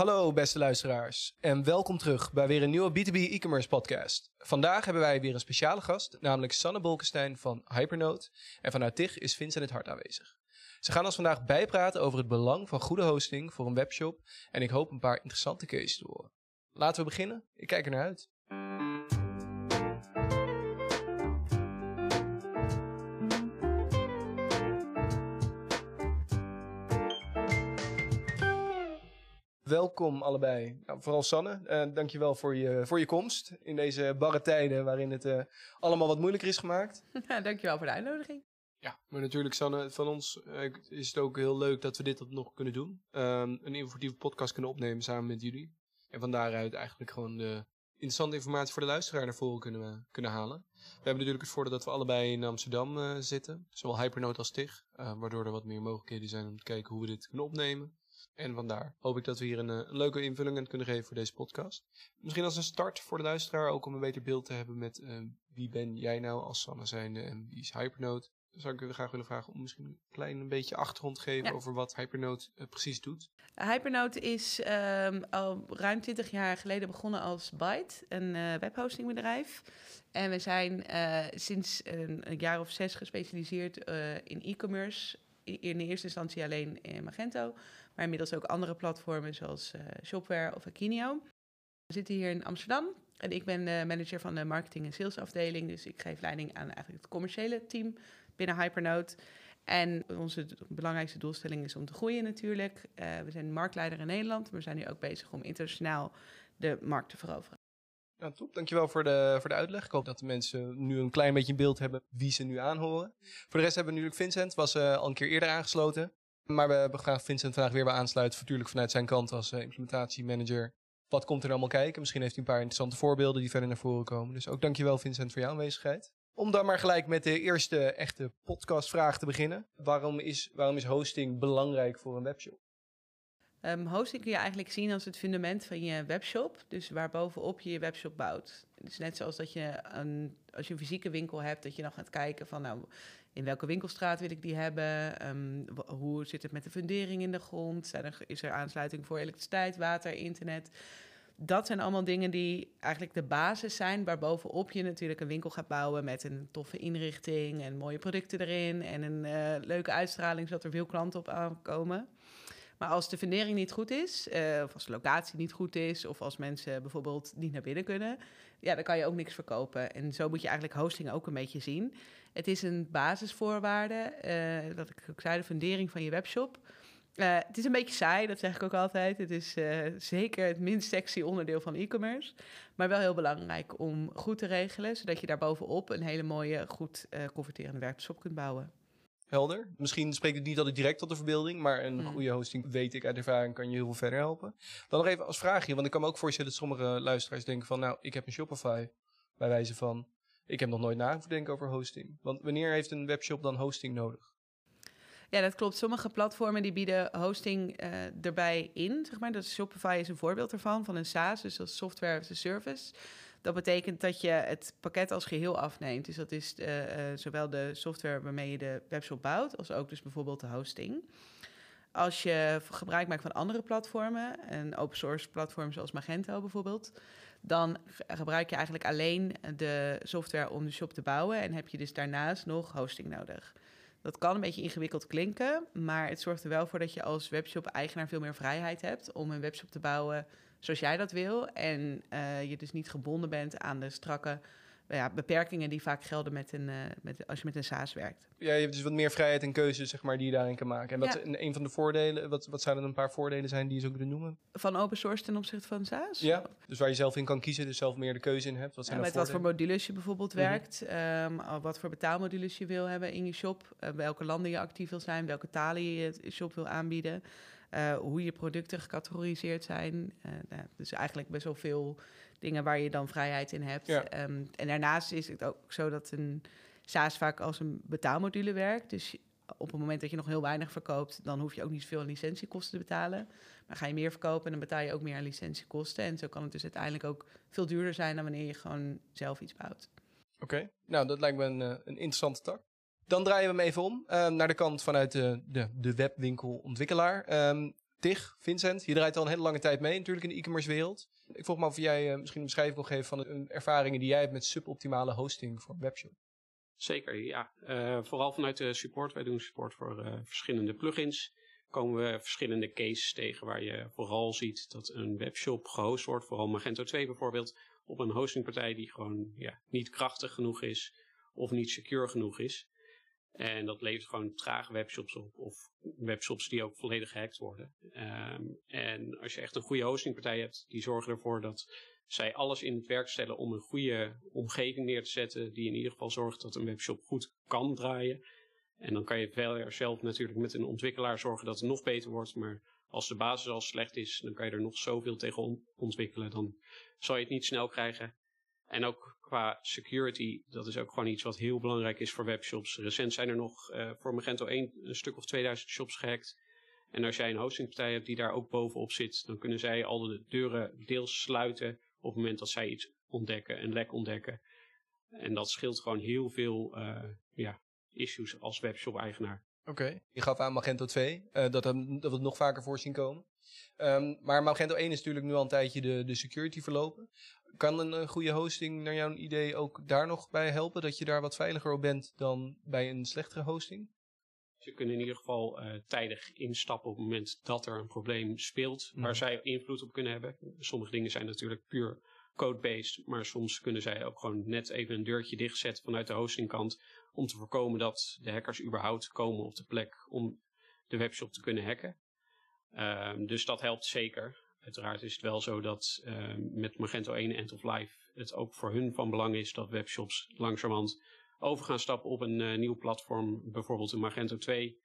Hallo beste luisteraars en welkom terug bij weer een nieuwe B2B e-commerce podcast. Vandaag hebben wij weer een speciale gast, namelijk Sanne Bolkestein van Hypernote. En vanuit TIG is Vincent het Hart aanwezig. Ze gaan ons vandaag bijpraten over het belang van goede hosting voor een webshop en ik hoop een paar interessante cases te horen. Laten we beginnen, ik kijk er naar uit. Welkom allebei. Nou, vooral Sanne, uh, dankjewel voor je, voor je komst in deze barre tijden waarin het uh, allemaal wat moeilijker is gemaakt. Ja, dankjewel voor de uitnodiging. Ja, maar natuurlijk Sanne, van ons uh, is het ook heel leuk dat we dit nog kunnen doen. Um, een informatieve podcast kunnen opnemen samen met jullie. En van daaruit eigenlijk gewoon de interessante informatie voor de luisteraar naar voren kunnen, kunnen halen. We hebben natuurlijk het voordeel dat we allebei in Amsterdam zitten. Zowel Hypernote als TIG. waardoor er wat meer mogelijkheden zijn om te kijken hoe we dit kunnen opnemen. En vandaar hoop ik dat we hier een, een, leuke invulling aan kunnen geven voor deze podcast. Misschien als een start voor de luisteraar, ook om een beter beeld te hebben met uh, wie ben jij nou als Sanne zijnde en wie is Hypernote. Dan zou ik u graag willen vragen om misschien een klein beetje achtergrond te geven ja. over wat Hypernote uh, precies doet. Hypernote is um, al ruim 20 jaar geleden begonnen als Byte, een uh, webhostingbedrijf. En we zijn sinds een, een, jaar of zes gespecialiseerd in e-commerce in de eerste instantie alleen in Magento, maar inmiddels ook andere platformen zoals uh, Shopware of Akinio. We zitten hier in Amsterdam en ik ben de manager van de marketing- en salesafdeling. Dus ik geef leiding aan eigenlijk het commerciële team binnen Hypernote. En onze belangrijkste doelstelling is om te groeien natuurlijk. Uh, we zijn marktleider in Nederland, maar we zijn nu ook bezig om internationaal de markt te veroveren. Ja, top. Dankjewel voor de, voor de uitleg. Ik hoop dat de mensen nu een klein beetje een beeld hebben wie ze nu aanhoren. Voor de rest hebben we natuurlijk Vincent, was uh, al een keer eerder aangesloten. Maar we hebben graag Vincent vandaag weer bij aansluiten. Natuurlijk vanuit zijn kant als uh, implementatiemanager. Wat komt er allemaal kijken? Misschien heeft hij een paar interessante voorbeelden die verder naar voren komen. Dus ook dankjewel Vincent voor jouw aanwezigheid. Om dan maar gelijk met de eerste echte podcastvraag te beginnen. Waarom is, waarom is hosting belangrijk voor een webshop? Um, hosting kun je eigenlijk zien als het fundament van je webshop. Dus waarbovenop je je webshop bouwt. Dus net zoals dat je een, als je een fysieke winkel hebt, dat je dan gaat kijken van nou, in welke winkelstraat wil ik die hebben? Um, hoe zit het met de fundering in de grond? Er, is er aansluiting voor elektriciteit, water, internet? Dat zijn allemaal dingen die eigenlijk de basis zijn waarbovenop je natuurlijk een winkel gaat bouwen met een toffe inrichting en mooie producten erin en een uh, leuke uitstraling zodat er veel klanten op aankomen. Maar als de fundering niet goed is, uh, of als de locatie niet goed is, of als mensen bijvoorbeeld niet naar binnen kunnen, ja, dan kan je ook niks verkopen. En zo moet je eigenlijk hosting ook een beetje zien. Het is een basisvoorwaarde, uh, dat ik ook zei, de fundering van je webshop. Uh, het is een beetje saai, dat zeg ik ook altijd. Het is zeker het minst sexy onderdeel van e-commerce. Maar wel heel belangrijk om goed te regelen, zodat je daar bovenop een hele mooie, goed uh, converterende webshop kunt bouwen. Helder. Misschien spreekt het niet altijd direct tot de verbeelding, maar een hmm. goede hosting, weet ik uit ervaring, kan je heel veel verder helpen. Dan nog even als vraagje, want ik kan me ook voorstellen dat sommige luisteraars denken van, nou, ik heb een Shopify, bij wijze van, ik heb nog nooit na denken over hosting. Want wanneer heeft een webshop dan hosting nodig? Ja, dat klopt. Sommige platformen die bieden hosting uh, erbij in, zeg maar. Dat Shopify is een voorbeeld ervan, van een SaaS, dus als software as a service. Dat betekent dat je het pakket als geheel afneemt. Dus dat is uh, uh, zowel de software waarmee je de webshop bouwt, als ook dus bijvoorbeeld de hosting. Als je gebruik maakt van andere platformen, een open source platform zoals Magento bijvoorbeeld, dan gebruik je eigenlijk alleen de software om de shop te bouwen en heb je dus daarnaast nog hosting nodig. Dat kan een beetje ingewikkeld klinken, maar het zorgt er wel voor dat je als webshop-eigenaar veel meer vrijheid hebt om een webshop te bouwen zoals jij dat wil. En uh, je dus niet gebonden bent aan de strakke ja, beperkingen die vaak gelden met een, uh, met, als je met een SaaS werkt. Ja, je hebt dus wat meer vrijheid en keuze zeg maar, die je daarin kan maken. En wat ja. een van de voordelen, wat, wat zouden een paar voordelen zijn die je zou kunnen noemen? Van open source ten opzichte van SaaS? Ja, dus waar je zelf in kan kiezen, dus zelf meer de keuze in hebt. Wat zijn ja, met wat voor modules je bijvoorbeeld mm -hmm. werkt, um, wat voor betaalmodules je wil hebben in je shop, uh, welke landen je actief wil zijn, welke talen je je shop wil aanbieden. Uh, hoe je producten gecategoriseerd zijn. Uh, nou, dus eigenlijk best wel veel dingen waar je dan vrijheid in hebt. Ja. Um, en daarnaast is het ook zo dat een SaaS vaak als een betaalmodule werkt. Dus op het moment dat je nog heel weinig verkoopt, dan hoef je ook niet zoveel licentiekosten te betalen. Maar ga je meer verkopen, en dan betaal je ook meer aan licentiekosten. En zo kan het dus uiteindelijk ook veel duurder zijn dan wanneer je gewoon zelf iets bouwt. Oké, okay. nou dat lijkt me een, een interessante tak. Dan draaien we hem even om uh, naar de kant vanuit de, de, de webwinkelontwikkelaar. Um, Tig, Vincent, je draait al een hele lange tijd mee natuurlijk in de e-commerce wereld. Ik vroeg me of jij misschien een beschrijving kon geven van de ervaringen die jij hebt met suboptimale hosting voor webshop. Zeker, ja. vooral vanuit de support. Wij doen support voor verschillende plugins komen we verschillende cases tegen waar je vooral ziet dat een webshop gehost wordt, vooral Magento 2 bijvoorbeeld, op een hostingpartij die gewoon ja, niet krachtig genoeg is of niet secure genoeg is. En dat levert gewoon trage webshops op of webshops die ook volledig gehackt worden. Ehm, en als je echt een goede hostingpartij hebt, die zorgen ervoor dat zij alles in het werk stellen om een goede omgeving neer te zetten, die in ieder geval zorgt dat een webshop goed kan draaien. En dan kan je zelf natuurlijk met een ontwikkelaar zorgen dat het nog beter wordt. Maar als de basis al slecht is, dan kan je er nog zoveel tegen ontwikkelen. Dan zal je het niet snel krijgen. En ook qua security, dat is ook gewoon iets wat heel belangrijk is voor webshops. Recent zijn er nog uh, voor Magento 1 een stuk of 2000 shops gehackt. En als jij een hostingpartij hebt die daar ook bovenop zit, dan kunnen zij al de deuren deels sluiten op het moment dat zij iets ontdekken, een lek ontdekken. En dat scheelt gewoon heel veel uh, ja, issues als webshop-eigenaar. Oké, je gaf aan Magento 2, uh, eh, dat, dat we het nog vaker voor zien komen. Um, maar Magento 1 is natuurlijk nu al een tijdje de, de security verlopen. Kan een, een goede hosting naar jouw idee ook daar nog bij helpen? Dat je daar wat veiliger op bent dan bij een slechtere hosting? Ze kunnen in ieder geval uh, tijdig instappen op het moment dat er een probleem speelt, waar mhm. zij invloed op kunnen hebben. Sommige dingen zijn natuurlijk puur code-based, maar soms kunnen zij ook gewoon net even een deurtje dichtzetten vanuit de hostingkant om te voorkomen dat de hackers überhaupt komen op de plek om de webshop te kunnen hacken. Um, dus dat helpt zeker. Uiteraard is het wel zo dat um, met Magento 1 End of Life het ook voor hun van belang is dat webshops langzamerhand over gaan stappen op een uh, nieuw platform, bijvoorbeeld een Magento 2. Um,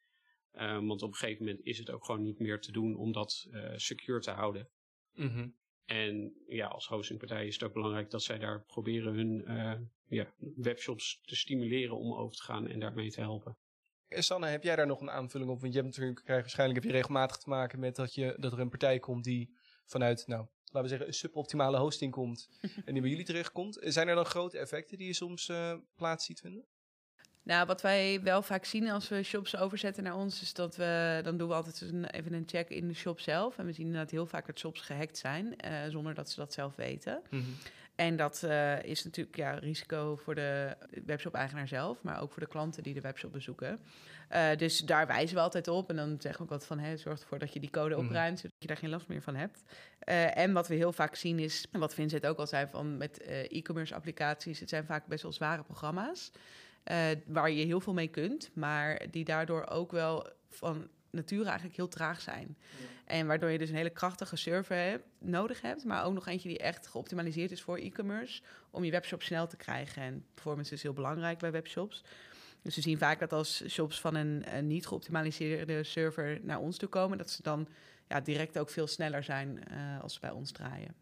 ehm, want op een gegeven moment is het ook gewoon niet meer te doen om dat uh, secure te houden. Mm -hmm. En ja, als hostingpartij is het ook belangrijk dat zij daar proberen hun uh, ja, webshops te stimuleren om over te gaan en daarmee te helpen. Eh, Sanne, heb jij daar nog een aanvulling op? Want je hebt natuurlijk, krijg, waarschijnlijk heb je regelmatig te maken met dat, je, dat er een partij komt die vanuit, nou, laten we zeggen, een suboptimale hosting komt en die bij jullie terechtkomt. Zijn er dan grote effecten die je soms uh, plaats ziet vinden? Nou, wat wij wel vaak zien als we shops overzetten naar ons, is dat we, dan doen we altijd een, even een check in de shop zelf. En we zien inderdaad heel vaak dat shops gehackt zijn, uh, zonder dat ze dat zelf weten. Mm -hmm. En dat uh, is natuurlijk ja, risico voor de webshop-eigenaar zelf, maar ook voor de klanten die de webshop bezoeken. Uh, dus daar wijzen we altijd op. En dan zeggen we ook wat van, hè, zorg ervoor dat je die code mhm. opruimt, zodat je daar geen last meer van hebt. Uh, en wat we heel vaak zien is, en wat Vincent ook al zei, van met e-commerce applicaties, het zijn vaak best wel zware programma's. Uh, waar je heel veel mee kunt, maar die daardoor ook wel van nature eigenlijk heel traag zijn. Ja. En waardoor je dus een hele krachtige server hebt, nodig hebt, maar ook nog eentje die echt geoptimaliseerd is voor e-commerce, om je webshop snel te krijgen. En performance is heel belangrijk bij webshops. Dus we zien vaak dat als shops van een, een niet geoptimaliseerde server naar ons toe komen, dat ze dan ja, direct ook veel sneller zijn uh, als ze bij ons draaien.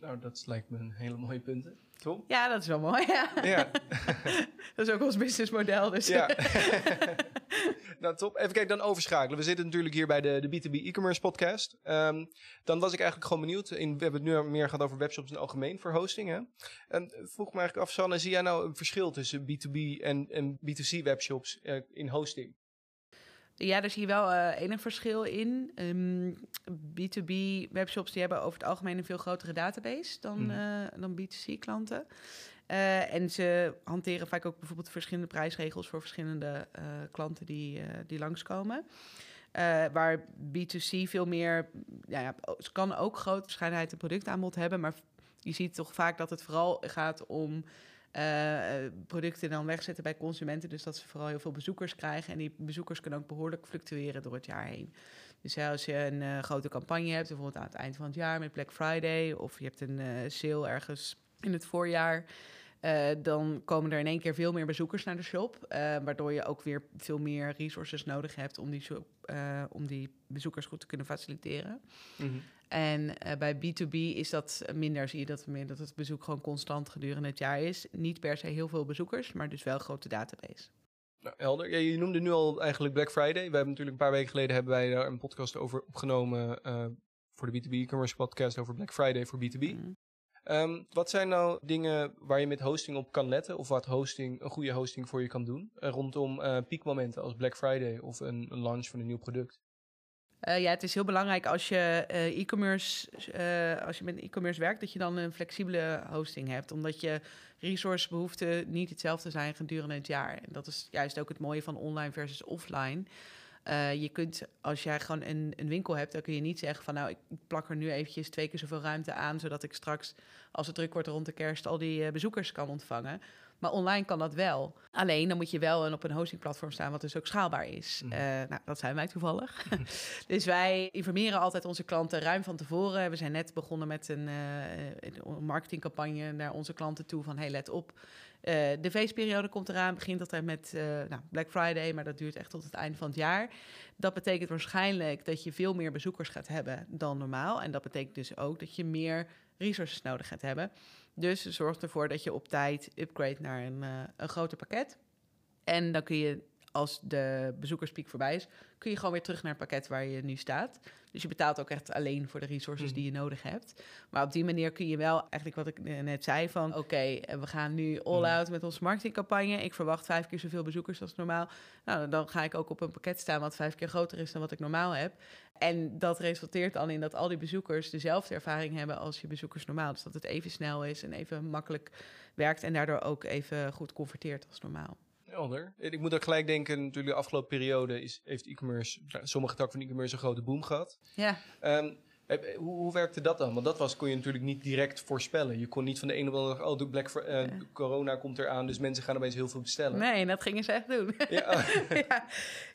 Nou, dat lijkt me een hele mooie punten. Tom? Ja, dat is wel mooi. Ja. ja. dat is ook ons businessmodel. Dus. Ja. nou, top. Even kijken, dan overschakelen. We zitten natuurlijk hier bij de, de B2B e-commerce podcast. Um, dan was ik eigenlijk gewoon benieuwd. In, we hebben het nu meer gehad over webshops in het algemeen voor hosting. Hè? En vroeg me eigenlijk af, Sanne, zie jij nou een verschil tussen B2B en, en B2C webshops uh, in hosting? Ja, daar zie je wel uh, enig verschil in. Um, B2B webshops die hebben over het algemeen een veel grotere database dan, mm. uh, dan B2C klanten. Uh, en ze hanteren vaak ook bijvoorbeeld verschillende prijsregels voor verschillende klanten die, die langskomen. waar B2C veel meer, ja, ja, kan ook grote verscheidenheid in productaanbod hebben, maar je ziet toch vaak dat het vooral gaat om producten dan wegzetten bij consumenten. Dus dat ze vooral heel veel bezoekers krijgen. En die bezoekers kunnen ook behoorlijk fluctueren door het jaar heen. Dus als je een grote campagne hebt, bijvoorbeeld aan het eind van het jaar met Black Friday, of je hebt een sale ergens in het voorjaar. Uh, dan komen er in één keer veel meer bezoekers naar de shop. waardoor je ook weer veel meer resources nodig hebt om die, shop, om die bezoekers goed te kunnen faciliteren. Mm -hmm. En bij B2B is dat minder. Zie je dat, meer, dat het bezoek gewoon constant gedurende het jaar is. Niet per se heel veel bezoekers, maar dus wel een grote database. Nou, helder. Ja, je noemde nu al eigenlijk Black Friday. We hebben natuurlijk een paar weken geleden hebben wij daar een podcast over opgenomen voor de B2B e-commerce podcast over Black Friday voor B2B. Mm. Um, wat zijn nou dingen waar je met hosting op kan letten? Of wat hosting, een goede hosting voor je kan doen? Uh, rondom piekmomenten als Black Friday of een, launch van een nieuw product? Uh, ja, het is heel belangrijk als je e-commerce, als je met e-commerce werkt, dat je dan een flexibele hosting hebt. Omdat je resourcebehoeften niet hetzelfde zijn gedurende het jaar. En dat is juist ook het mooie van online versus offline. Je kunt, als jij gewoon een, een, winkel hebt, dan kun je niet zeggen van nou, ik plak er nu eventjes twee keer zoveel ruimte aan, zodat ik straks, als het druk wordt rond de kerst, al die bezoekers kan ontvangen. Maar online kan dat wel. Alleen dan moet je wel op een hostingplatform staan wat dus ook schaalbaar is. Mm. nou, dat zijn wij toevallig. dus wij informeren altijd onze klanten ruim van tevoren. We zijn net begonnen met een, marketingcampagne naar onze klanten toe van hey, let op. Uh, de feestperiode komt eraan, begint altijd met nou, Black Friday, maar dat duurt echt tot het einde van het jaar. Dat betekent waarschijnlijk dat je veel meer bezoekers gaat hebben dan normaal. En dat betekent dus ook dat je meer resources nodig gaat hebben. Dus zorg ervoor dat je op tijd upgrade naar een, uh, een groter pakket. En dan kun je, als de bezoekerspiek voorbij is, kun je gewoon weer terug naar het pakket waar je nu staat. Dus je betaalt ook echt alleen voor de resources die je nodig hebt. Maar op die manier kun je wel, eigenlijk wat ik net zei, van oké, eh, we gaan nu all mhm. out met onze marketingcampagne. Ik verwacht vijf keer zoveel bezoekers als normaal. Nou, dan ga ik ook op een pakket staan wat vijf keer groter is dan wat ik normaal heb. En dat resulteert dan in dat al die bezoekers dezelfde ervaring hebben als je bezoekers normaal. Dus dat het even snel is en even makkelijk werkt en daardoor ook even goed converteert als normaal. Helder. Ik moet ook gelijk denken, natuurlijk de afgelopen periode is, heeft e-commerce, sommige takken van e-commerce een grote boom gehad. Ja. Um, hoe, hoe, werkte dat dan? Want dat was, kon je natuurlijk niet direct voorspellen. Je kon niet van de ene op de andere dag, oh, de Black uh, corona komt eraan, dus mensen gaan opeens heel veel bestellen. Nee, dat gingen ze echt doen. Ja, ja.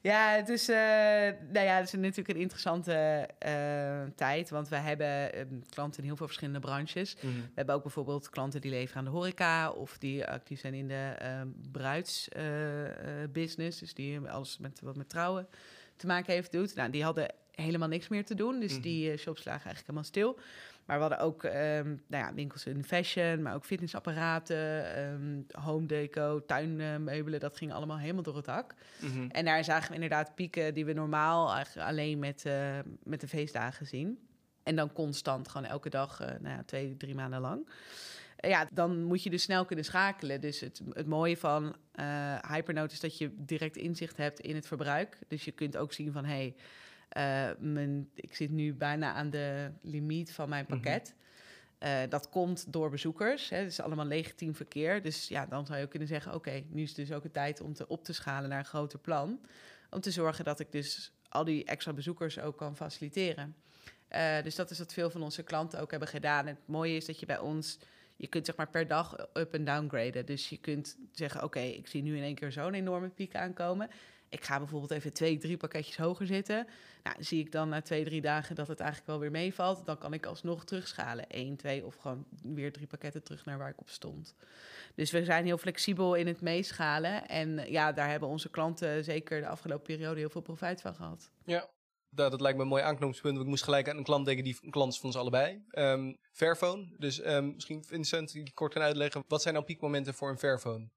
ja, het is, uh, nou ja, het is natuurlijk een interessante uh, tijd, want we hebben ehm, klanten in heel veel verschillende branches. Mm We hebben ook bijvoorbeeld klanten die leveren aan de horeca of die actief zijn in de ehm, bruidsbusiness, dus die alles met, wat met trouwen te maken heeft doet. Nou, die hadden helemaal niks meer te doen. Dus mhm. die uh, shops lagen eigenlijk helemaal stil. Maar we hadden ook um, nou ja, winkels in fashion, maar ook fitnessapparaten, um, home deco, tuinmeubelen. dat ging allemaal helemaal door het dak. Mhm. En daar zagen we inderdaad pieken die we normaal eigenlijk alleen met, uh, met de feestdagen zien. En dan constant, gewoon elke dag, uh, nou ja, twee, drie maanden lang. Ja, dan moet je dus snel kunnen schakelen. Dus het, het mooie van Hypernote is dat je direct inzicht hebt in het verbruik. Dus je kunt ook zien van, hey, mijn, ik zit nu bijna aan de limiet van mijn mhm. pakket. Uh, dat komt door bezoekers. Hè. Het is allemaal legitiem verkeer. Dus ja, dan zou je ook kunnen zeggen: oké, nu is het dus ook de tijd om te op te schalen naar een groter plan. Om te zorgen dat ik dus al die extra bezoekers ook kan faciliteren. Uh, dus dat is wat veel van onze klanten ook hebben gedaan. En het mooie is dat je bij ons, je kunt zeg maar per dag up- en downgraden. Dus je kunt zeggen, oké, ik zie nu in één keer zo'n enorme piek aankomen ik ga bijvoorbeeld even twee, drie pakketjes hoger zitten. Nou, zie ik dan na twee, drie dagen dat het eigenlijk wel weer meevalt. Dan kan ik alsnog terugschalen. Eén, twee of gewoon weer drie pakketten terug naar waar ik op stond. Dus we zijn heel flexibel in het meeschalen. En ja, daar hebben onze klanten zeker de afgelopen periode heel veel profijt van gehad. Ja, dat, lijkt me een mooi aanknopingspunt. Ik moest gelijk aan een klant denken die een klant is van ons allebei. Um, Fairphone. Dus um, misschien Vincent kort kan uitleggen. Wat zijn nou piekmomenten voor een Fairphone?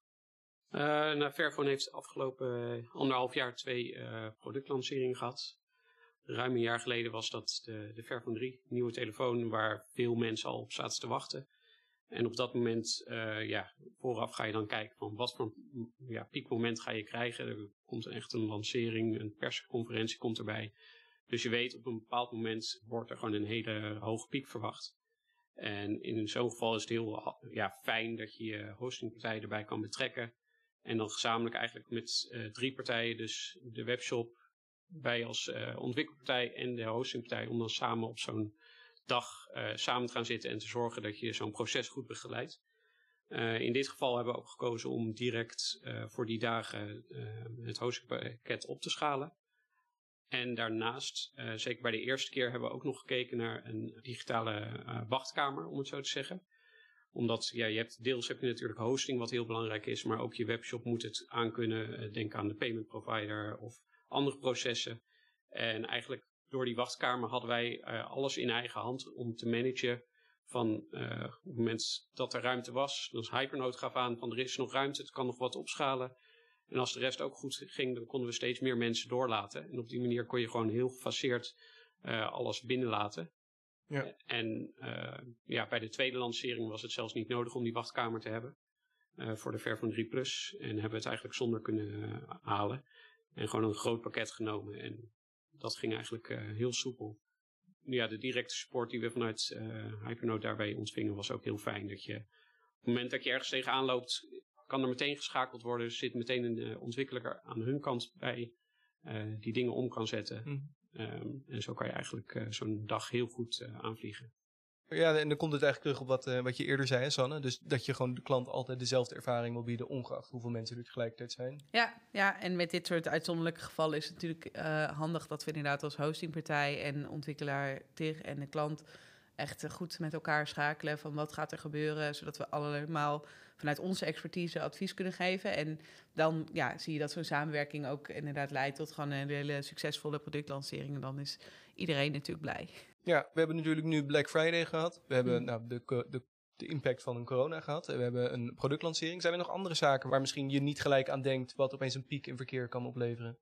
Uh, nou, Fairphone heeft afgelopen uh, anderhalf jaar twee uh, productlanceringen gehad. Ruim een jaar geleden was dat de, de Fairphone 3, een nieuwe telefoon waar veel mensen al op zaten te wachten. En op dat moment, ja, vooraf ga je dan kijken van wat voor ja, piekmoment ga je krijgen. Er komt echt een lancering, een persconferentie komt erbij. Dus je weet op een bepaald moment wordt er gewoon een hele hoge piek verwacht. En in zo'n geval is het heel ja, fijn dat je je hostingpartij erbij kan betrekken. En dan gezamenlijk eigenlijk met uh, drie partijen, dus de webshop, wij als uh, ontwikkelpartij en de hostingpartij, om dan samen op zo'n dag uh, samen te gaan zitten en te zorgen dat je zo'n proces goed begeleidt. in dit geval hebben we ook gekozen om direct voor die dagen het hostingpakket op te schalen. En daarnaast, zeker bij de eerste keer, hebben we ook nog gekeken naar een digitale wachtkamer, om het zo te zeggen omdat ja, je hebt, deels heb je natuurlijk hosting, wat heel belangrijk is, maar ook je webshop moet het aankunnen. Uh, denk aan de payment provider of andere processen. En eigenlijk door die wachtkamer hadden wij uh, alles in eigen hand om te managen. Van uh, op het moment dat er ruimte was, is Hypernote gaf aan van er is nog ruimte, het kan nog wat opschalen. En als de rest ook goed ging, dan konden we steeds meer mensen doorlaten. En op die manier kon je gewoon heel gefaseerd alles binnenlaten. Ja. En uh, ja, bij de tweede lancering was het zelfs niet nodig om die wachtkamer te hebben. Uh, voor de Fairphone 3 Plus. En hebben we het eigenlijk zonder kunnen uh, halen. En gewoon een groot pakket genomen. En dat ging eigenlijk heel soepel. Ja, de directe support die we vanuit Hypernode daarbij ontvingen was ook heel fijn. Dat je op het moment dat je ergens tegenaan loopt, kan er meteen geschakeld worden. Er zit meteen een ontwikkelaar aan hun kant bij die dingen om kan zetten. Mhm. Ehm, en zo kan je eigenlijk zo'n dag heel goed aanvliegen. Ja, en dan komt het eigenlijk terug op wat, uh, wat je eerder zei, Sanne. Dus dat je gewoon de klant altijd dezelfde ervaring wil bieden, ongeacht hoeveel mensen er tegelijkertijd zijn. Ja, ja en met dit soort uitzonderlijke gevallen is het natuurlijk uh, handig dat we inderdaad als hostingpartij en ontwikkelaar TIG en de klant echt goed met elkaar schakelen van wat gaat er gebeuren, zodat we allemaal vanuit onze expertise advies kunnen geven. En dan ja, zie je dat zo'n samenwerking ook inderdaad leidt tot gewoon een hele succesvolle productlancering. En dan is iedereen natuurlijk blij. Ja, we hebben natuurlijk nu Black Friday gehad. We hebben mm. nou, de, de, de impact van een corona gehad. We hebben een productlancering. Zijn er nog andere zaken waar misschien je niet gelijk aan denkt, wat opeens een piek in verkeer kan opleveren?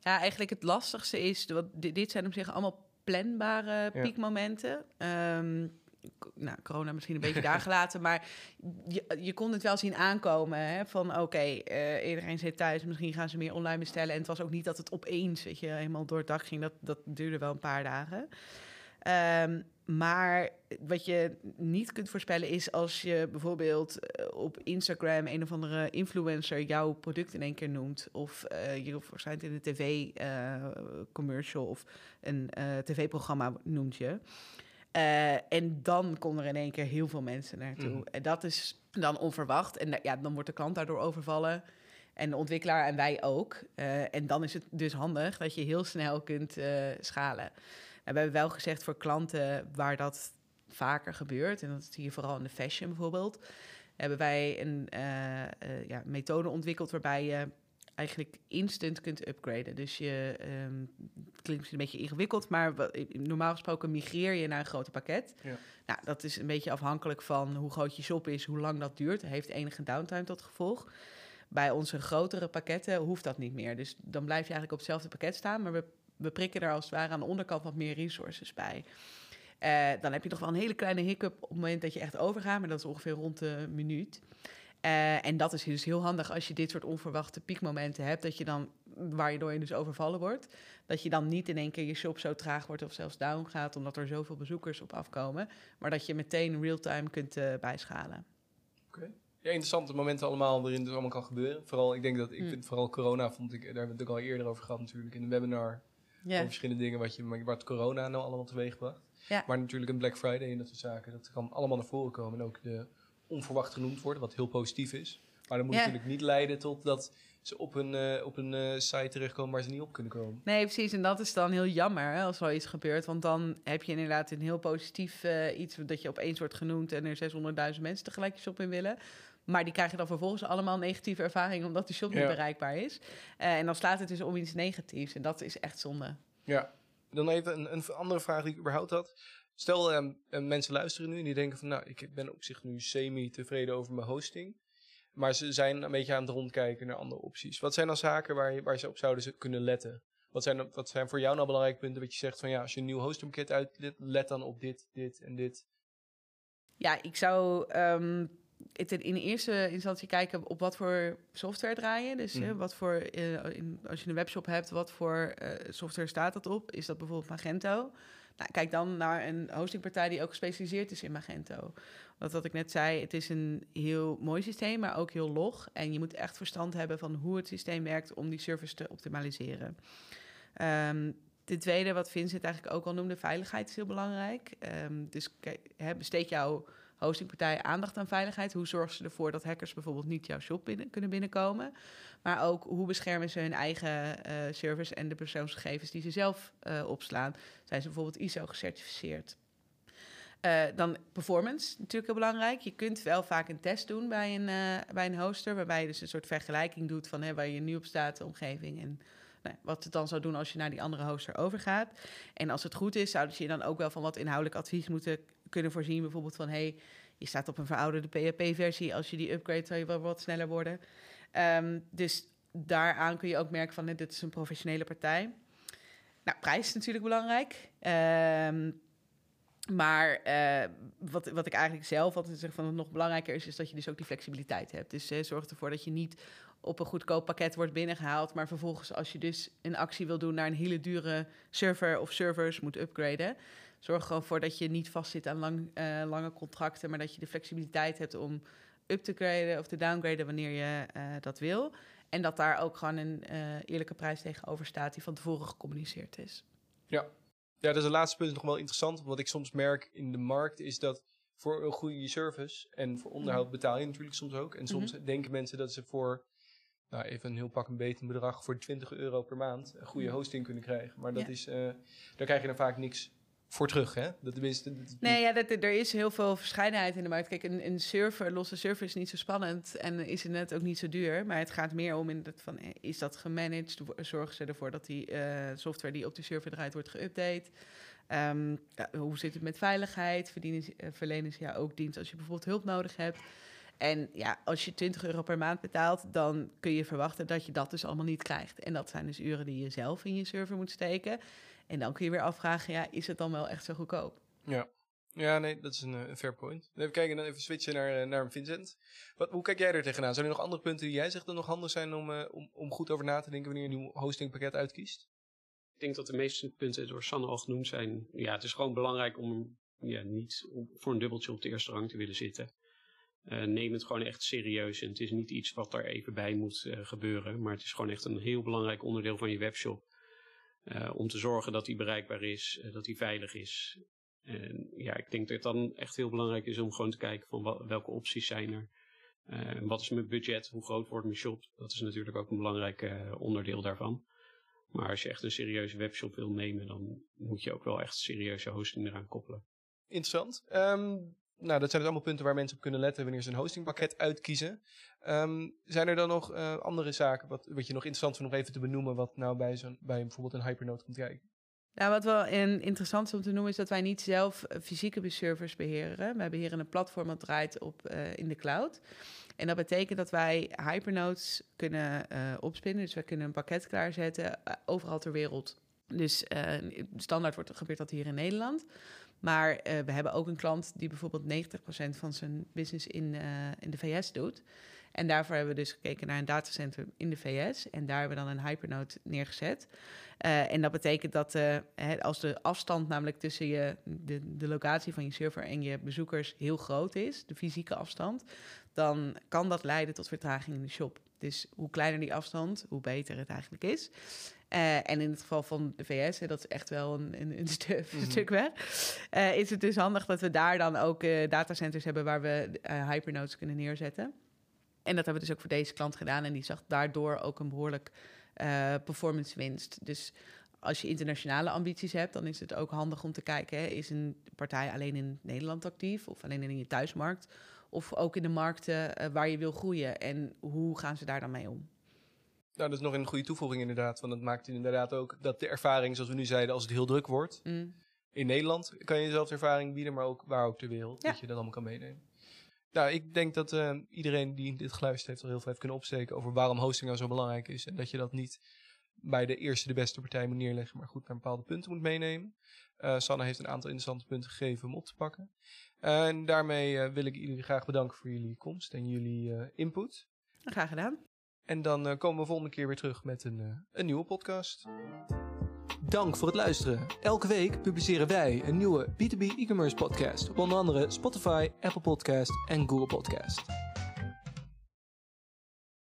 Ja, eigenlijk het lastigste is, wat, dit zijn op zich allemaal planbare piekmomenten. Um, nou, corona misschien een beetje daar gelaten, maar je, je kon het wel zien aankomen. Hè, van oké, okay, uh, iedereen zit thuis, misschien gaan ze meer online bestellen. En het was ook niet dat het opeens, weet je, helemaal door het dak ging. Dat, dat duurde wel een paar dagen. Um, maar wat je niet kunt voorspellen is als je bijvoorbeeld eh, op Instagram een of andere influencer jouw product in één keer noemt. Of uh, je verschijnt in een tv-commercial uh, of een tv-programma noemt je. en dan komen er in één keer heel veel mensen naartoe. Mm. En dat is dan onverwacht. En ja, dan wordt de klant daardoor overvallen. En de ontwikkelaar en wij ook. en dan is het dus handig dat je heel snel kunt schalen we hebben wel gezegd voor klanten waar dat vaker gebeurt, en dat zie je vooral in de fashion bijvoorbeeld, hebben wij een uh, uh, ja, methode ontwikkeld waarbij je eigenlijk instant kunt upgraden. Dus je um, klinkt misschien een beetje ingewikkeld, maar normaal gesproken migreer je naar een groter pakket. Ja. Nou, dat is een beetje afhankelijk van hoe groot je shop is, hoe lang dat duurt. Het heeft enige downtime tot gevolg. Bij onze grotere pakketten hoeft dat niet meer. Dus dan blijf je eigenlijk op hetzelfde pakket staan, maar we we prikken er als het ware aan de onderkant wat meer resources bij. Uh, dan heb je nog wel een hele kleine hiccup op het moment dat je echt overgaat, maar dat is ongeveer rond de minuut. Uh, en dat is dus heel handig als je dit soort onverwachte piekmomenten hebt, dat je dan, waardoor je dus overvallen wordt, dat je dan niet in één keer je shop zo traag wordt of zelfs down gaat, omdat er zoveel bezoekers op afkomen, maar dat je meteen real-time kunt uh, bijschalen. Oké. Ja, interessante momenten allemaal waarin het allemaal kan gebeuren. Vooral, ik denk dat, ik hmm. vind vooral corona vond ik, daar hebben we het ook al eerder over gehad natuurlijk, in een webinar Over verschillende dingen wat, je, wat corona nou allemaal teweegbracht. Ja. Maar natuurlijk een Black Friday en dat soort zaken. Dat kan allemaal naar voren komen. En ook de onverwacht genoemd worden, wat heel positief is. Maar dat moet natuurlijk niet leiden tot dat ze op een, uh, op een uh, site terechtkomen waar ze niet op kunnen komen. Nee, precies. En dat is dan heel jammer hè, als er iets gebeurt. Want dan heb je inderdaad een heel positief uh, iets dat je opeens wordt genoemd en er 600.000 mensen tegelijk shop in willen. Maar die krijgen dan vervolgens allemaal negatieve ervaringen omdat de shop niet bereikbaar is. en dan slaat het dus om iets negatiefs. En dat is echt zonde. Ja, dan even een, een andere vraag die ik überhaupt had. Stel, um, mensen luisteren nu en die denken van, nou, ik ben op zich nu semi-tevreden over mijn hosting. Maar ze zijn een beetje aan het rondkijken naar andere opties. Wat zijn dan zaken waar, je, waar ze op zouden kunnen letten? Wat zijn, wat zijn voor jou nou belangrijke punten dat je zegt van, ja, als je een nieuw hostingpakket uit, let dan op dit, dit en dit? Ja, ik zou um, het in eerste instantie kijken op wat voor software draaien. Dus mm. wat voor, uh, in, als je een webshop hebt, wat voor uh, software staat dat op? Is dat bijvoorbeeld Magento? Nou, kijk dan naar een hostingpartij die ook gespecialiseerd is in Magento. Want wat ik net zei, het is een heel mooi systeem, maar ook heel log. En je moet echt verstand hebben van hoe het systeem werkt om die service te optimaliseren. Um, de tweede, wat Vincent eigenlijk ook al noemde, veiligheid is heel belangrijk. Um, dus besteed jouw hostingpartij aandacht aan veiligheid. Hoe zorgen ze ervoor dat hackers bijvoorbeeld niet jouw shop binnen, kunnen binnenkomen? Maar ook hoe beschermen ze hun eigen uh, servers en de persoonsgegevens die ze zelf uh, opslaan? Zijn ze bijvoorbeeld ISO gecertificeerd? Uh, dan performance, natuurlijk heel belangrijk. Je kunt wel vaak een test doen bij een, bij een hoster, waarbij je dus een soort vergelijking doet van hè, waar je nu op staat, de omgeving en nou, wat het dan zou doen als je naar die andere hoster overgaat. En als het goed is, zouden ze je dan ook wel van wat inhoudelijk advies moeten kunnen voorzien. Bijvoorbeeld van, hey, je staat op een verouderde PHP-versie. Als je die upgrade, zou je wel wat sneller worden. Um, dus daaraan kun je ook merken van, dit is een professionele partij. Nou, prijs is natuurlijk belangrijk. Um, Maar eh, wat, wat ik eigenlijk zelf altijd zeg van wat nog belangrijker is, is dat je dus ook die flexibiliteit hebt. Dus eh, zorg ervoor dat je niet op een goedkoop pakket wordt binnengehaald, maar vervolgens als je dus een actie wil doen naar een hele dure server of servers moet upgraden, zorg gewoon voor dat je niet vastzit aan lang, eh, lange contracten, maar dat je de flexibiliteit hebt om up te graden of te downgraden wanneer je eh, dat wil. En dat daar ook gewoon een eh, eerlijke prijs tegenover staat die van tevoren gecommuniceerd is. Ja, dat is een laatste punt nog wel interessant. Wat ik soms merk in de markt is dat voor een goede service en voor onderhoud Mhm. betaal je natuurlijk soms ook. En soms denken mensen dat ze voor, nou even een heel pak een beet een bedrag voor 20 euro per maand een goede Mhm. hosting kunnen krijgen. Maar dat Ja. is, daar krijg je dan vaak niks voor terug, hè? Dat tenminste, Nee, ja, dat, er is heel veel verscheidenheid in de markt. Kijk, een, een server, losse server is niet zo spannend en is net ook niet zo duur. Maar het gaat meer om in dat van, eh, is dat gemanaged? Zorgen ze ervoor dat die eh, software die op de server draait wordt geüpdate? Ehm, ja, hoe zit het met veiligheid? Eh, verlenen ze jou ook dienst als je bijvoorbeeld hulp nodig hebt? En ja, als je 20 euro per maand betaalt, dan kun je verwachten dat je dat dus allemaal niet krijgt. En dat zijn dus uren die je zelf in je server moet steken. En dan kun je weer afvragen, ja, is het dan wel echt zo goedkoop? Ja. Ja, nee, dat is een, eh, een fair point. Even kijken, dan even switchen naar, eh, naar Vincent. Wat, hoe kijk jij er tegenaan? Zijn er nog andere punten die jij zegt dat nog handig zijn om, eh, om, om goed over na te denken wanneer je een nieuw hostingpakket uitkiest? Ik denk dat de meeste punten door Sanne al genoemd zijn. Ja, het is gewoon belangrijk om ja, niet om- voor een dubbeltje op de eerste rang te willen zitten. Eh, neem het gewoon echt serieus. En het is niet iets wat er even bij moet eh, gebeuren. Maar het is gewoon echt een heel belangrijk onderdeel van je webshop. Eh, om te zorgen dat die bereikbaar is, eh, dat die veilig is. En ja, ik denk dat het dan echt heel belangrijk is om gewoon te kijken van welke opties zijn er. Eh, wat is mijn budget? Hoe groot wordt mijn shop? Dat is natuurlijk ook een belangrijk onderdeel daarvan. Maar als je echt een serieuze webshop wil nemen, dan moet je ook wel echt serieuze hosting eraan koppelen. Interessant. Ehm, nou, dat zijn dus allemaal punten waar mensen op kunnen letten wanneer ze een hostingpakket uitkiezen. Ehm, zijn er dan nog eh, andere zaken wat, wat je nog interessant vindt om even te benoemen, wat nou bij, bij bijvoorbeeld een Hypernote komt kijken? Nou, wat wel interessant is om te noemen, is dat wij niet zelf eh, fysieke servers beheren. Wij beheren een platform dat draait op, eh, in de cloud. En dat betekent dat wij hypernodes kunnen opspinnen. Dus wij kunnen een pakket klaarzetten overal ter wereld. Dus standaard wordt, gebeurt dat hier in Nederland. Maar eh, we hebben ook een klant die bijvoorbeeld 90% van zijn business in, eh, in de VS doet. En daarvoor hebben we dus gekeken naar een datacenter in de VS. En daar hebben we dan een hypernode neergezet. Eh, en dat betekent dat als de afstand namelijk tussen je, de, de locatie van je server en je bezoekers heel groot is, de fysieke afstand, dan kan dat leiden tot vertraging in de shop. Dus hoe kleiner die afstand, hoe beter het eigenlijk is. Eh, en in het geval van de VS, dat is echt wel een, een, een stu- Mhm. stuk weg, eh, is het dus handig dat we daar dan ook eh, datacenters hebben waar we hypernodes kunnen neerzetten. En dat hebben we dus ook voor deze klant gedaan. En die zag daardoor ook een behoorlijk eh, performance winst. Dus als je internationale ambities hebt, dan is het ook handig om te kijken: hè, is een partij alleen in Nederland actief of alleen in je thuismarkt? Of ook in de markten waar je wil groeien? En hoe gaan ze daar dan mee om? Nou, dat is nog een goede toevoeging inderdaad, want dat maakt inderdaad ook dat de ervaring, zoals we nu zeiden, als het heel druk wordt, Mm. in Nederland kan je dezelfde ervaring bieden, maar ook waar ook ter wereld, Ja. dat je dat allemaal kan meenemen. Nou, ik denk dat eh, iedereen die dit geluisterd heeft al heel veel heeft kunnen opsteken over waarom hosting nou zo belangrijk is. En dat je dat niet bij de eerste de beste partij moet neerleggen, maar goed naar bepaalde punten moet meenemen. Eh, Sanne heeft een aantal interessante punten gegeven om op te pakken. En daarmee eh, wil ik jullie graag bedanken voor jullie komst en jullie input. Graag gedaan. En dan eh, komen we volgende keer weer terug met een, eh, een nieuwe podcast. Dank voor het luisteren. Elke week publiceren wij een nieuwe B2B e-commerce podcast op onder andere Spotify, Apple Podcast en Google Podcast.